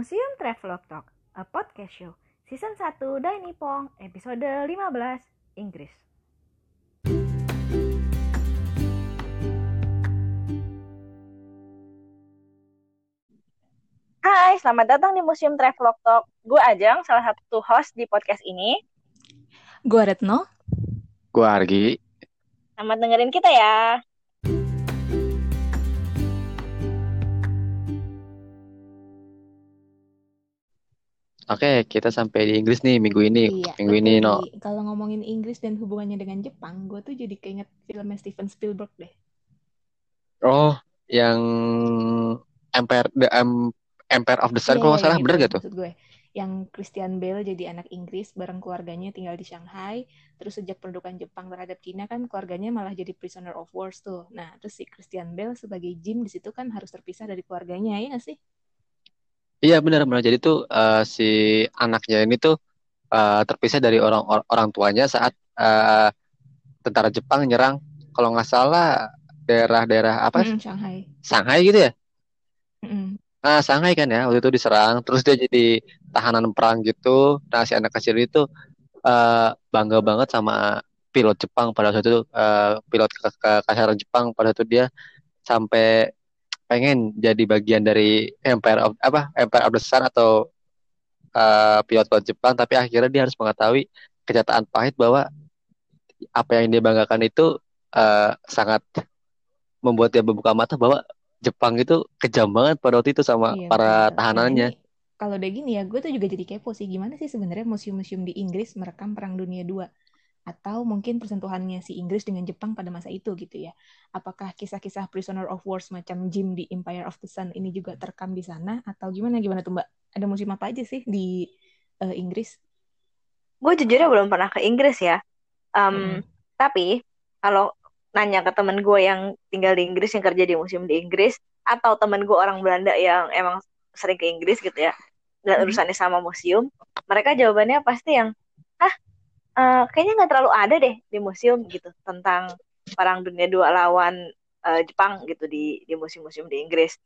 Museum Travelog Talk, a podcast show. Season 1 Dai Nippon, episode 15, Inggris. Hai, selamat datang di Museum Travelog Talk. Gue Ajeng, salah satu host di podcast ini. Gue Retno. Gue Argi. Selamat dengerin kita ya. Oke, kita sampai di Inggris nih minggu ini. Iya, minggu ini, No. Kalau ngomongin Inggris dan hubungannya dengan Jepang, gue tuh jadi keinget filmnya Steven Spielberg deh. Oh, yang Empire the um, Empire of the Sun Iya, kalau nggak iya, salah, bener itu gak tuh? maksud gue. Yang Christian Bale jadi anak Inggris bareng keluarganya tinggal di Shanghai. Terus sejak pendudukan Jepang terhadap Cina kan keluarganya malah jadi prisoner of wars tuh. Nah, terus si Christian Bale sebagai Jim di situ kan harus terpisah dari keluarganya, ya nggak sih? Iya benar benar. Jadi tuh uh, si anaknya ini tuh uh, terpisah dari orang or- orang tuanya saat uh, tentara Jepang nyerang kalau nggak salah daerah-daerah apa Mm-mm, Shanghai. Shanghai gitu ya? Mm-mm. Nah, Shanghai kan ya, waktu itu diserang, terus dia jadi tahanan perang gitu. Nah, si anak kecil itu uh, bangga banget sama pilot Jepang pada waktu itu, uh, pilot ke kekaisaran Jepang pada waktu dia sampai pengen jadi bagian dari Empire of apa Empire of the Sun atau uh, pilot-pilot Jepang, tapi akhirnya dia harus mengetahui kenyataan pahit bahwa apa yang dia banggakan itu uh, sangat membuat dia membuka mata bahwa Jepang itu kejam banget pada waktu itu sama Iya, para. Nah, tahanannya. kalau udah gini ya, gue tuh juga jadi kepo sih. Gimana sih sebenarnya museum-museum di Inggris merekam Perang Dunia II? Atau mungkin persentuhannya si Inggris dengan Jepang pada masa itu gitu ya. Apakah kisah-kisah prisoner of war semacam Jim di Empire of the Sun ini juga terekam di sana? Atau gimana? Gimana tuh Mbak? Ada museum apa aja sih di eh, Inggris? Gue jujurnya belum pernah ke Inggris ya. Um, Mm-mm. Tapi kalau nanya ke temen gue yang tinggal di Inggris, yang kerja di museum di Inggris, atau temen gue orang Belanda yang emang sering ke Inggris gitu ya, dan urusannya sama museum, mereka jawabannya pasti yang, eh, kayaknya nggak terlalu ada deh di museum gitu tentang Perang Dunia II lawan eh, Jepang gitu di di museum-museum di Inggris.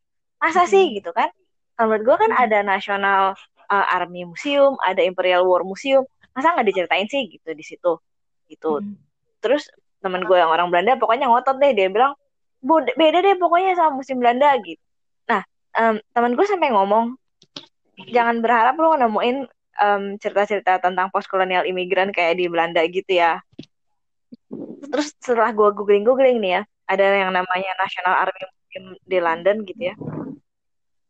Masa Mhm. sih gitu kan? Kalau menurut gue kan ada National eh, Army Museum, ada Imperial War Museum, masa nggak diceritain sih gitu di situ gitu. Mhm. Terus temen gue yang orang Belanda pokoknya ngotot deh dia bilang beda deh pokoknya sama musim Belanda gitu. Nah, em, temen gue sampai ngomong jangan berharap lu nemuin cerita-cerita tentang postkolonial imigran kayak di Belanda gitu ya. Terus setelah gue googling-googling nih ya, ada yang namanya National Army Museum di London gitu ya.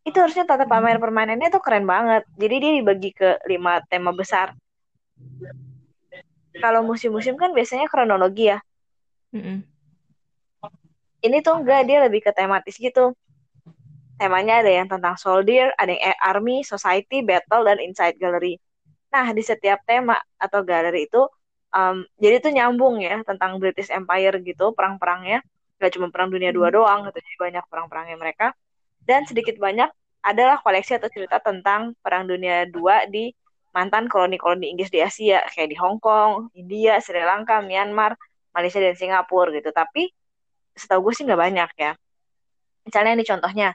Itu harusnya tata pamer permainannya tuh keren banget. Jadi dia dibagi ke lima tema besar. Kalau museum-museum kan biasanya kronologi ya. Mm-mm. Ini tuh enggak, dia lebih ke tematis gitu. Temanya ada yang tentang soldier, ada yang army, society, battle, dan inside gallery. Nah, di setiap tema atau galeri itu, um, jadi itu nyambung ya tentang British Empire gitu, perang-perangnya. Gak cuma perang dunia dua Hmm. doang, gitu, jadi banyak perang-perangnya mereka. Dan sedikit banyak adalah koleksi atau cerita tentang perang dunia dua di mantan koloni-koloni Inggris di Asia, kayak di Hong Kong, India, Sri Lanka, Myanmar, Malaysia, dan Singapura gitu. Tapi setahu gue sih nggak banyak ya. Misalnya ini contohnya,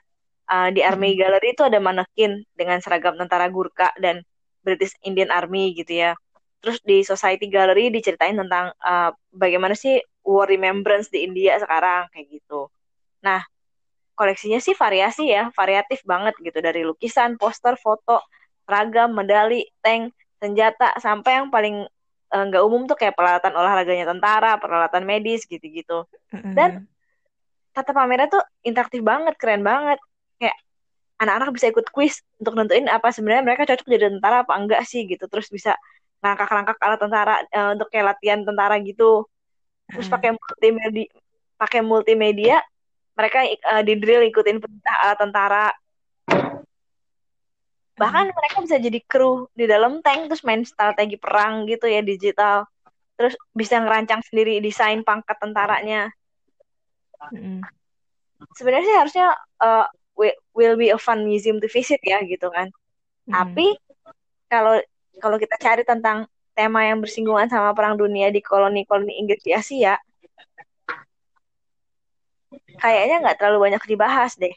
uh, di Army Mm-mm. Gallery itu ada manekin dengan seragam tentara Gurkha dan British Indian Army gitu ya. Terus di Society Gallery diceritain tentang uh, bagaimana sih War Remembrance di India sekarang kayak gitu. Nah, koleksinya sih variasi ya, variatif banget gitu dari lukisan, poster, foto, seragam, medali, tank, senjata, sampai yang paling eh, nggak umum tuh kayak peralatan olahraganya tentara, peralatan medis gitu-gitu. Mm-mm. Dan tata pamernya tuh interaktif banget, keren banget. Kayak anak-anak bisa ikut quiz untuk nentuin apa sebenarnya mereka cocok jadi tentara apa enggak sih gitu. Terus bisa ngangkak-ngangkak alat tentara eh, untuk kayak latihan tentara gitu. Terus Mm-mm. pakai multimedia, pakai multimedia, mereka eh, di drill ikutin perintah alat tentara. Bahkan mereka bisa jadi kru di dalam tank terus main strategi perang gitu ya digital. Terus bisa ngerancang sendiri desain pangkat tentaranya. Mm-mm. sebenarnya sih harusnya uh, wi- will be a fun museum to visit ya gitu kan. Mm-mm. Tapi kalau kalau kita cari tentang tema yang bersinggungan sama perang dunia di koloni-koloni Inggris di Asia, kayaknya nggak terlalu banyak dibahas deh.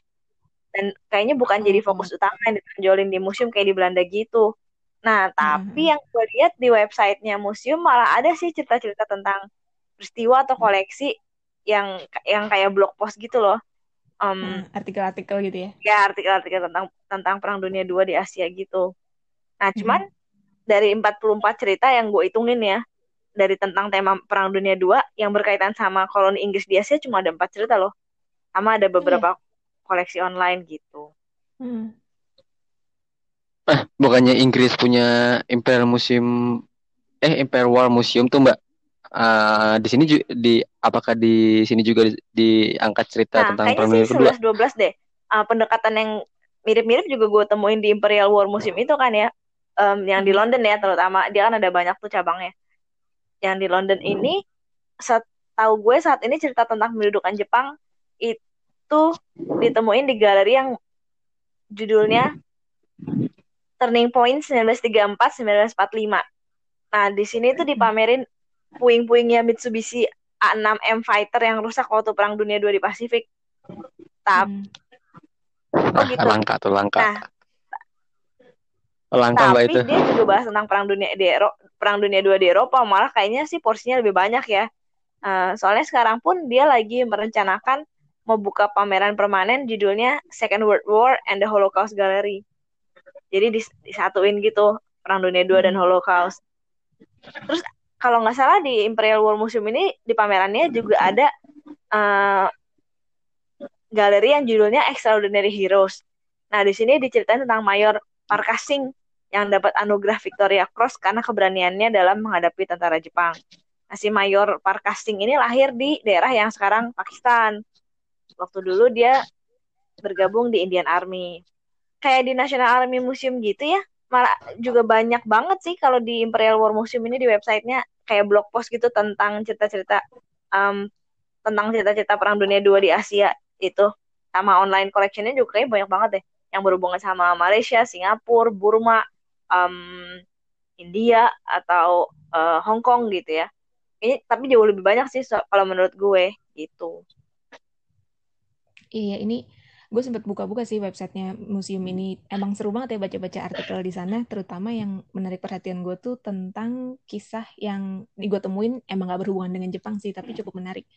dan kayaknya bukan jadi Oh. fokus utama yang ditonjolin di museum kayak di Belanda gitu. Nah, tapi Hmm. yang gue lihat di websitenya museum malah ada sih cerita-cerita tentang peristiwa atau koleksi yang yang kayak blog post gitu loh. Hmm, artikel-artikel gitu ya. ya artikel-artikel tentang tentang Perang Dunia II di Asia gitu. Nah, Hmm. cuman dari 44 cerita yang gue hitungin ya, dari tentang tema Perang Dunia II yang berkaitan sama koloni Inggris di Asia cuma ada empat cerita loh. Sama ada beberapa koleksi online gitu. Hmm. Eh, bukannya Inggris punya Imperial Museum eh Imperial War Museum tuh Mbak? Eh, di sini di apakah di sini juga di- diangkat cerita Nah, tentang Perang Dunia Kedua? 11-12 deh. Ah, pendekatan yang mirip-mirip juga gue temuin di Imperial War Museum itu kan ya. Em, yang di London ya terutama. Dia kan ada banyak tuh cabangnya. Yang di London ini, setahu gue saat ini cerita tentang pendudukan Jepang itu ditemuin di galeri yang judulnya Turning Point 1934-1945. Nah, di sini tuh dipamerin puing-puingnya Mitsubishi A6M Fighter yang rusak waktu Perang Dunia II di Pasifik. Tapi Hmm. Oh gitu. langka tuh langka. Nah, Langka tapi itu. dia juga bahas tentang perang dunia di Ero- perang dunia II di Eropa malah kayaknya sih porsinya lebih banyak ya Eh, soalnya sekarang pun dia lagi merencanakan mau buka pameran permanen judulnya Second World War and the Holocaust Gallery jadi dis- disatuin gitu perang dunia II dan Hmm. Holocaust terus kalau nggak salah di Imperial War Museum ini di pamerannya juga ada eh, galeri yang judulnya Extraordinary Heroes nah di sini diceritain tentang Mayor Parkasing yang dapat anugerah Victoria Cross karena keberaniannya dalam menghadapi tentara Jepang. Nah, si Mayor Parkasing ini lahir di daerah yang sekarang Pakistan. Waktu dulu dia bergabung di Indian Army. Kayak di National Army Museum gitu ya. Malah juga banyak banget sih kalau di Imperial War Museum ini di websitenya kayak blog post gitu tentang cerita-cerita um, tentang cerita-cerita Perang Dunia II di Asia itu. Sama online collectionnya juga kayak banyak banget deh yang berhubungan sama Malaysia, Singapura, Burma, um, India atau uh, Hong Kong gitu ya. Ini tapi jauh lebih banyak sih so- kalau menurut gue gitu. Iya, ini gue sempat buka-buka sih websitenya museum ini. Emang seru banget ya baca-baca artikel di sana, terutama yang menarik perhatian gue tuh tentang kisah yang gue temuin emang gak berhubungan dengan Jepang sih, tapi cukup menarik.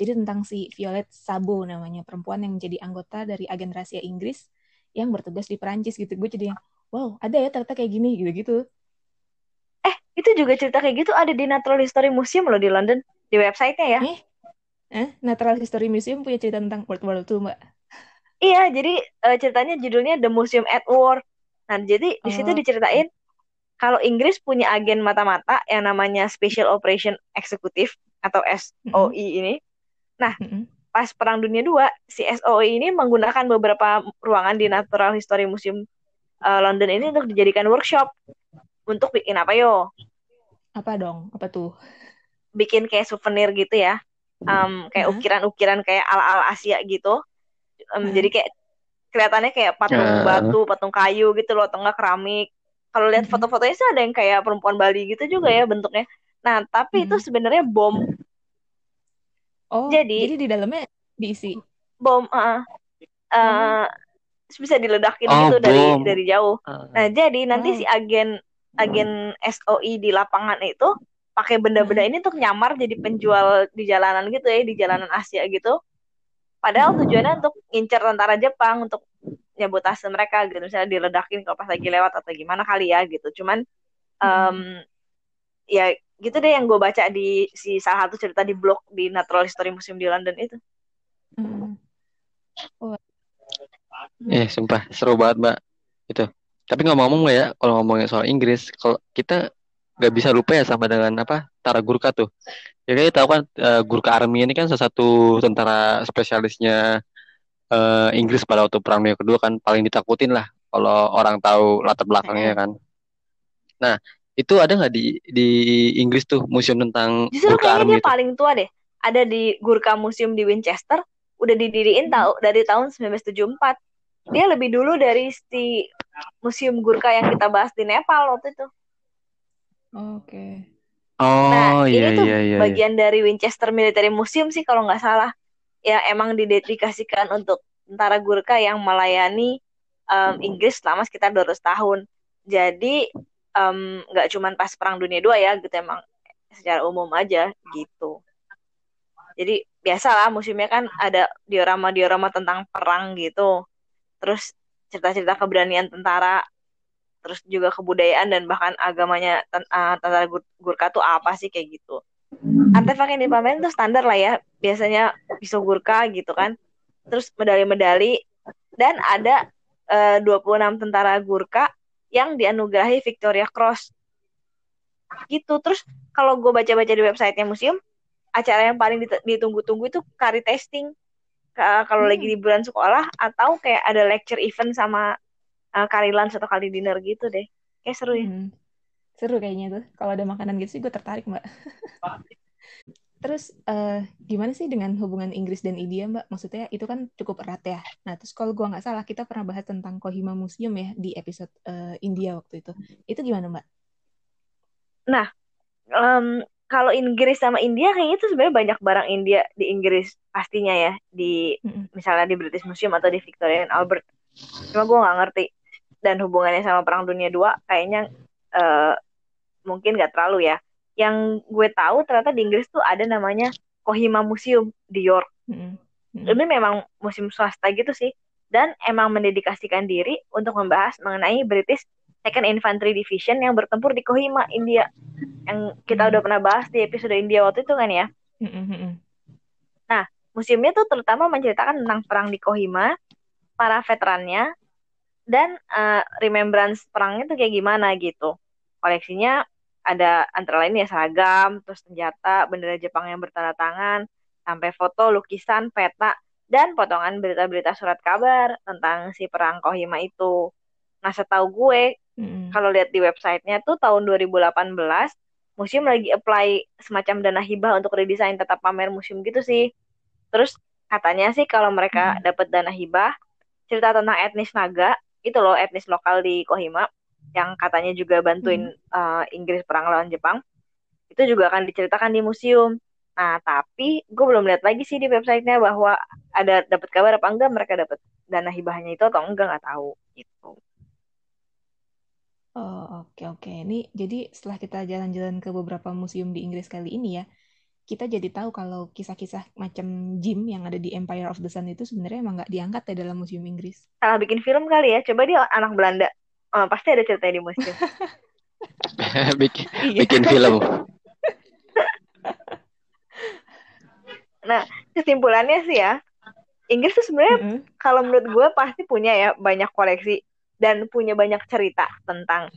Jadi tentang si Violet Sabo namanya, perempuan yang menjadi anggota dari agen rahasia Inggris yang bertugas di Perancis gitu. Gue jadi yang, wow, ada ya ternyata kayak gini gitu-gitu. Eh, itu juga cerita kayak gitu ada di Natural History Museum loh di London di websitenya ya. Eh, eh, Natural History Museum punya cerita tentang World War II, Mbak. Iya, jadi eh, ceritanya judulnya The Museum at War. Nah, jadi di situ Oh. diceritain kalau Inggris punya agen mata-mata yang namanya Special Operation Executive atau SOE ini. Mm-mm. Pas Perang Dunia II, si SOE ini menggunakan beberapa ruangan di Natural History Museum eh, London ini untuk dijadikan workshop. Untuk bikin apa yo? Apa dong? Apa tuh? Bikin kayak souvenir gitu ya. Em, kayak ukiran-ukiran kayak ala-ala Asia gitu. Em, Hah? jadi kayak kelihatannya kayak patung Ah. batu, patung kayu gitu loh, atau enggak keramik. Kalau lihat foto-fotonya sih ada yang kayak perempuan Bali gitu juga ya bentuknya. Nah, tapi itu Mhm. sebenarnya bom, Oh, Jadi- jadi di dalamnya diisi. bom, eh, eh, terus bisa diledakin Oh, gitu dari bom. dari jauh. Nah, jadi nanti Wow. si agen agen SOI di lapangan itu pakai benda-benda ini untuk nyamar jadi penjual di jalanan gitu ya, di jalanan Asia gitu. Padahal tujuannya untuk ngincer tentara Jepang untuk nyabotase mereka gitu, misalnya diledakin kalau pas lagi lewat atau gimana kali ya gitu. Cuman em, ya gitu deh yang gue baca di si salah satu cerita di blog di Natural History Museum di London itu. Hmm. Eh, sumpah seru banget, Mbak. Itu. Tapi ngomong-ngomong ya, kalau ngomongin soal Inggris, kalau kita nggak bisa lupa ya sama dengan apa Tara Gurkha tuh. Ya kayaknya tahu kan eh, Gurkha Army ini kan salah satu tentara spesialisnya eh, Inggris pada waktu Perang Dunia Kedua kan paling ditakutin lah kalau orang tahu latar belakangnya kan. Nah, itu ada nggak di di Inggris tuh museum tentang Justru kayaknya Army dia itu? paling tua deh. Ada di Gurkha Museum di Winchester, udah didiriin tahu dari tahun 1974. Dia lebih dulu dari si Museum Gurkha yang kita bahas di Nepal waktu itu. Oke. Oh, Nah, iya ini tuh iya iya. iya. bagian dari Winchester Military Museum sih kalau nggak salah. Ya emang didedikasikan untuk tentara Gurkha yang melayani um, Inggris selama sekitar 200 tahun. Jadi nggak um, cuman pas Perang Dunia II ya gitu emang secara umum aja gitu. Jadi biasalah musimnya kan ada diorama-diorama tentang perang gitu. Terus cerita-cerita keberanian tentara, terus juga kebudayaan dan bahkan agamanya uh, tentara Gurkha tuh apa sih kayak gitu. Artefak yang dipamerin tuh standar lah ya. Biasanya pisau Gurkha gitu kan. Terus medali-medali dan ada uh, 26 tentara Gurkha yang dianugerahi Victoria Cross. Gitu. Terus kalau gue baca-baca di websitenya museum, acara yang paling ditunggu-tunggu itu kari testing kalau hmm. lagi liburan sekolah atau kayak ada lecture event sama uh, kari lunch atau kari dinner gitu deh. Kayak seru ya. Hmm. seru kayaknya tuh. Kalau ada makanan gitu sih gue tertarik mbak. Terus uh, gimana sih dengan hubungan Inggris dan India mbak? Maksudnya itu kan cukup erat ya. Nah terus kalau gue nggak salah kita pernah bahas tentang Kohima Museum ya di episode uh, India waktu itu. Itu gimana mbak? Nah um, kalau Inggris sama India kayaknya itu sebenarnya banyak barang India di Inggris pastinya ya. Di mm-hmm. misalnya di British Museum atau di Victoria and Albert. Cuma gue nggak ngerti dan hubungannya sama Perang Dunia II kayaknya uh, mungkin nggak terlalu ya yang gue tahu ternyata di Inggris tuh ada namanya Kohima Museum di York mm-hmm. ini memang museum swasta gitu sih dan emang mendedikasikan diri untuk membahas mengenai British Second Infantry Division yang bertempur di Kohima, India. Yang kita hmm. udah pernah bahas di episode India waktu itu kan ya. Hmm. Nah, museumnya tuh terutama menceritakan tentang perang di Kohima, para veterannya, dan uh, remembrance perangnya tuh kayak gimana gitu. Koleksinya ada antara lain ya seragam, terus senjata, bendera Jepang yang bertanda tangan, sampai foto, lukisan, peta, dan potongan berita-berita surat kabar tentang si perang Kohima itu. Nah, setahu gue, Hmm. Kalau lihat di websitenya tuh tahun 2018 museum lagi apply semacam dana hibah untuk redesign tetap pamer museum gitu sih. Terus katanya sih kalau mereka hmm. dapat dana hibah cerita tentang etnis Naga itu loh etnis lokal di Kohima yang katanya juga bantuin hmm. uh, Inggris perang lawan Jepang itu juga akan diceritakan di museum. Nah tapi gue belum lihat lagi sih di websitenya bahwa ada dapat kabar apa enggak mereka dapat dana hibahnya itu atau enggak nggak tahu gitu. Oh, oke oke. Ini jadi setelah kita jalan-jalan ke beberapa museum di Inggris kali ini ya, kita jadi tahu kalau kisah-kisah macam Jim yang ada di Empire of the Sun itu sebenarnya emang nggak diangkat ya dalam museum Inggris. Salah bikin film kali ya. Coba dia anak Belanda. Oh, pasti ada ceritanya di museum. bikin, iya. bikin film. nah, kesimpulannya sih ya, Inggris tuh sebenarnya mm -hmm. kalau menurut gue pasti punya ya banyak koleksi dan punya banyak cerita tentang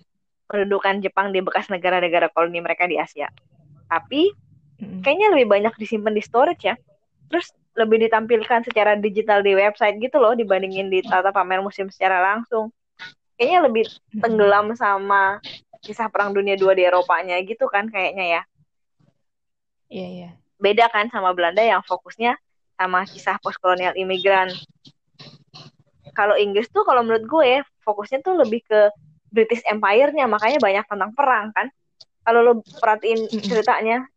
pendudukan Jepang di bekas negara-negara koloni mereka di Asia. Tapi kayaknya lebih banyak disimpan di storage ya. Terus lebih ditampilkan secara digital di website gitu loh dibandingin di tata pamer museum secara langsung. Kayaknya lebih tenggelam sama kisah Perang Dunia II di Eropanya gitu kan kayaknya ya. Iya, yeah, iya. Yeah. Beda kan sama Belanda yang fokusnya sama kisah postkolonial imigran. Kalau Inggris tuh kalau menurut gue fokusnya tuh lebih ke British Empire-nya makanya banyak tentang perang kan kalau lo perhatiin ceritanya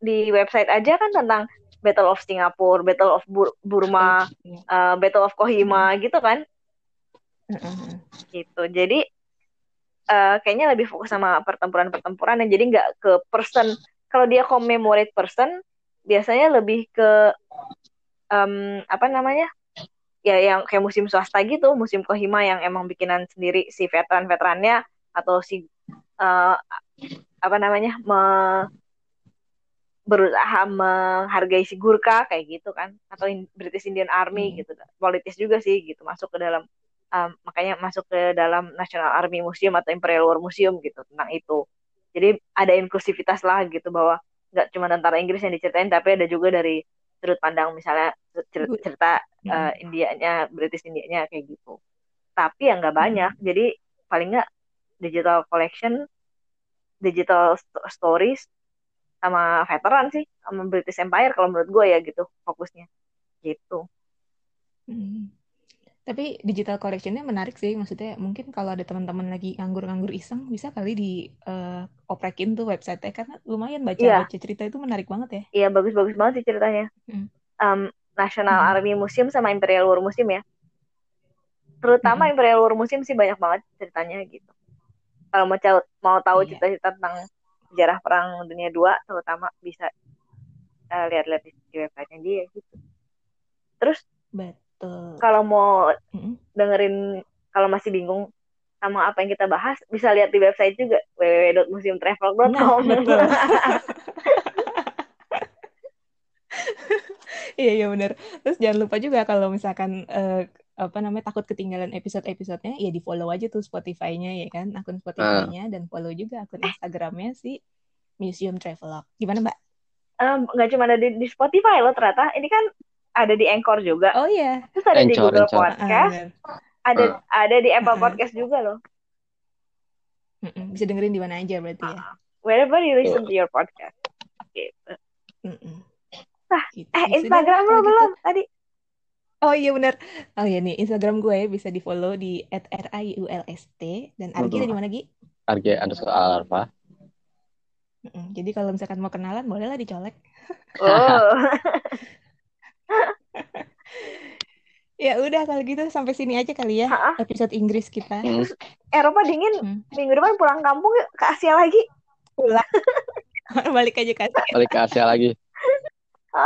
di website aja kan tentang Battle of Singapore, Battle of Bur Burma, uh, Battle of Kohima gitu kan? Gitu. Jadi uh, kayaknya lebih fokus sama pertempuran-pertempuran dan jadi nggak ke person. Kalau dia commemorate person biasanya lebih ke um, apa namanya? Ya yang kayak musim swasta gitu, musim Kohima yang emang bikinan sendiri si veteran-veterannya atau si uh, apa namanya? Me, berusaha menghargai si Gurkha kayak gitu kan. Atau British Indian Army hmm. gitu. Politis juga sih gitu masuk ke dalam um, makanya masuk ke dalam National Army Museum atau Imperial War Museum gitu tentang itu. Jadi ada inklusivitas lah gitu bahwa nggak cuma tentara Inggris yang diceritain tapi ada juga dari sudut pandang misalnya cerita, cerita uh, Indianya British Indianya kayak gitu. Tapi yang nggak banyak hmm. jadi paling nggak digital collection digital st stories sama veteran sih sama British Empire kalau menurut gue ya gitu fokusnya gitu hmm. tapi digital collectionnya menarik sih maksudnya mungkin kalau ada teman-teman lagi nganggur-nganggur iseng bisa kali di uh, oprekin tuh website karena lumayan baca yeah. baca cerita itu menarik banget ya iya yeah, bagus-bagus banget sih ceritanya hmm. um, National Mhm. Army Museum sama Imperial War Museum ya. Terutama Mhm. Imperial War Museum sih banyak banget ceritanya gitu. Kalau mau tahu mau tahu Iya. cerita-cerita tentang sejarah perang dunia 2 terutama bisa eh, lihat-lihat di, websitenya dia gitu. Terus Betul. kalau mau Mhm. dengerin kalau masih bingung sama apa yang kita bahas bisa lihat di website juga www.museumtravel.com. Nah, betul. Iya iya benar. Terus jangan lupa juga kalau misalkan eh, apa namanya takut ketinggalan episode-episodenya, ya di follow aja tuh Spotify-nya ya kan, akun Spotify-nya dan follow juga akun Instagramnya si Museum Travelog. Gimana Mbak? Em, nggak cuma ada di, di Spotify loh ternyata. Ini kan ada di Anchor juga. Oh iya. Terus ada di Anchor, Google Anchor. Ah, Podcast, benar. ada ada di Apple Ah. Podcast juga loh. Mm-mm. Bisa dengerin di mana aja berarti ya. Wherever you listen to your podcast. Gitu. Nah, Gitu. Eh, Ya sudah, Instagram lo gitu. belum tadi? Oh iya benar. Oh iya nih Instagram gue bisa di follow di @riulst dan Argi di mana Gi? Arge underscore alpha. Mm-mm. Jadi kalau misalkan mau kenalan bolehlah dicolek. Oh. Ya udah kalau gitu sampai sini aja kali ya Ha-ah. episode Inggris kita. Hmm. Eropa dingin. Hmm. Minggu depan pulang kampung ke Asia lagi. Balik aja ke Asia. Balik ke Asia lagi.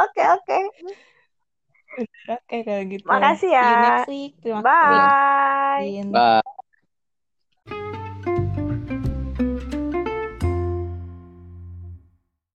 Oke, oke. Oke kalau gitu. Makasih See you ya. next week. Terima kasih. Bye. Bye.